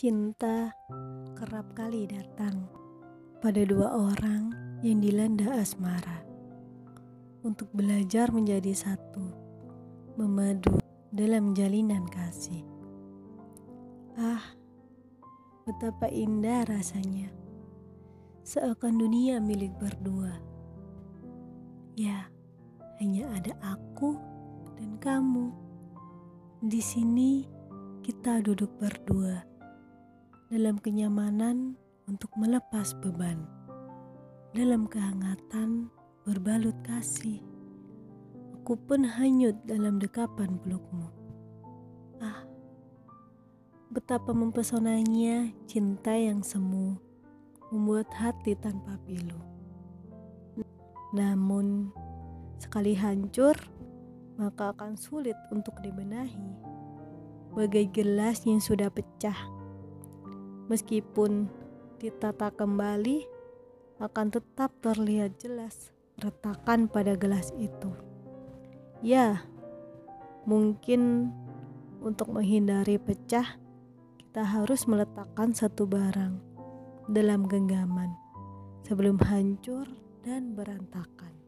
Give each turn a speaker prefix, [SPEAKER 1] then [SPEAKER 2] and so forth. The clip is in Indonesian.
[SPEAKER 1] Cinta kerap kali datang pada dua orang yang dilanda asmara untuk belajar menjadi satu, memadu dalam jalinan kasih. Ah, betapa indah rasanya, seakan dunia milik berdua. Ya, hanya ada aku dan kamu. Di sini kita duduk berdua dalam kenyamanan untuk melepas beban, dalam kehangatan berbalut kasih. Aku pun hanyut dalam dekapan pelukmu. Ah, betapa mempesonanya cinta yang semu, membuat hati tanpa pilu. Namun, sekali hancur, maka akan sulit untuk dibenahi. Bagai gelas yang sudah pecah, Meskipun ditata kembali, akan tetap terlihat jelas retakan pada gelas itu. Ya, mungkin untuk menghindari pecah, kita harus meletakkan satu barang dalam genggaman sebelum hancur dan berantakan.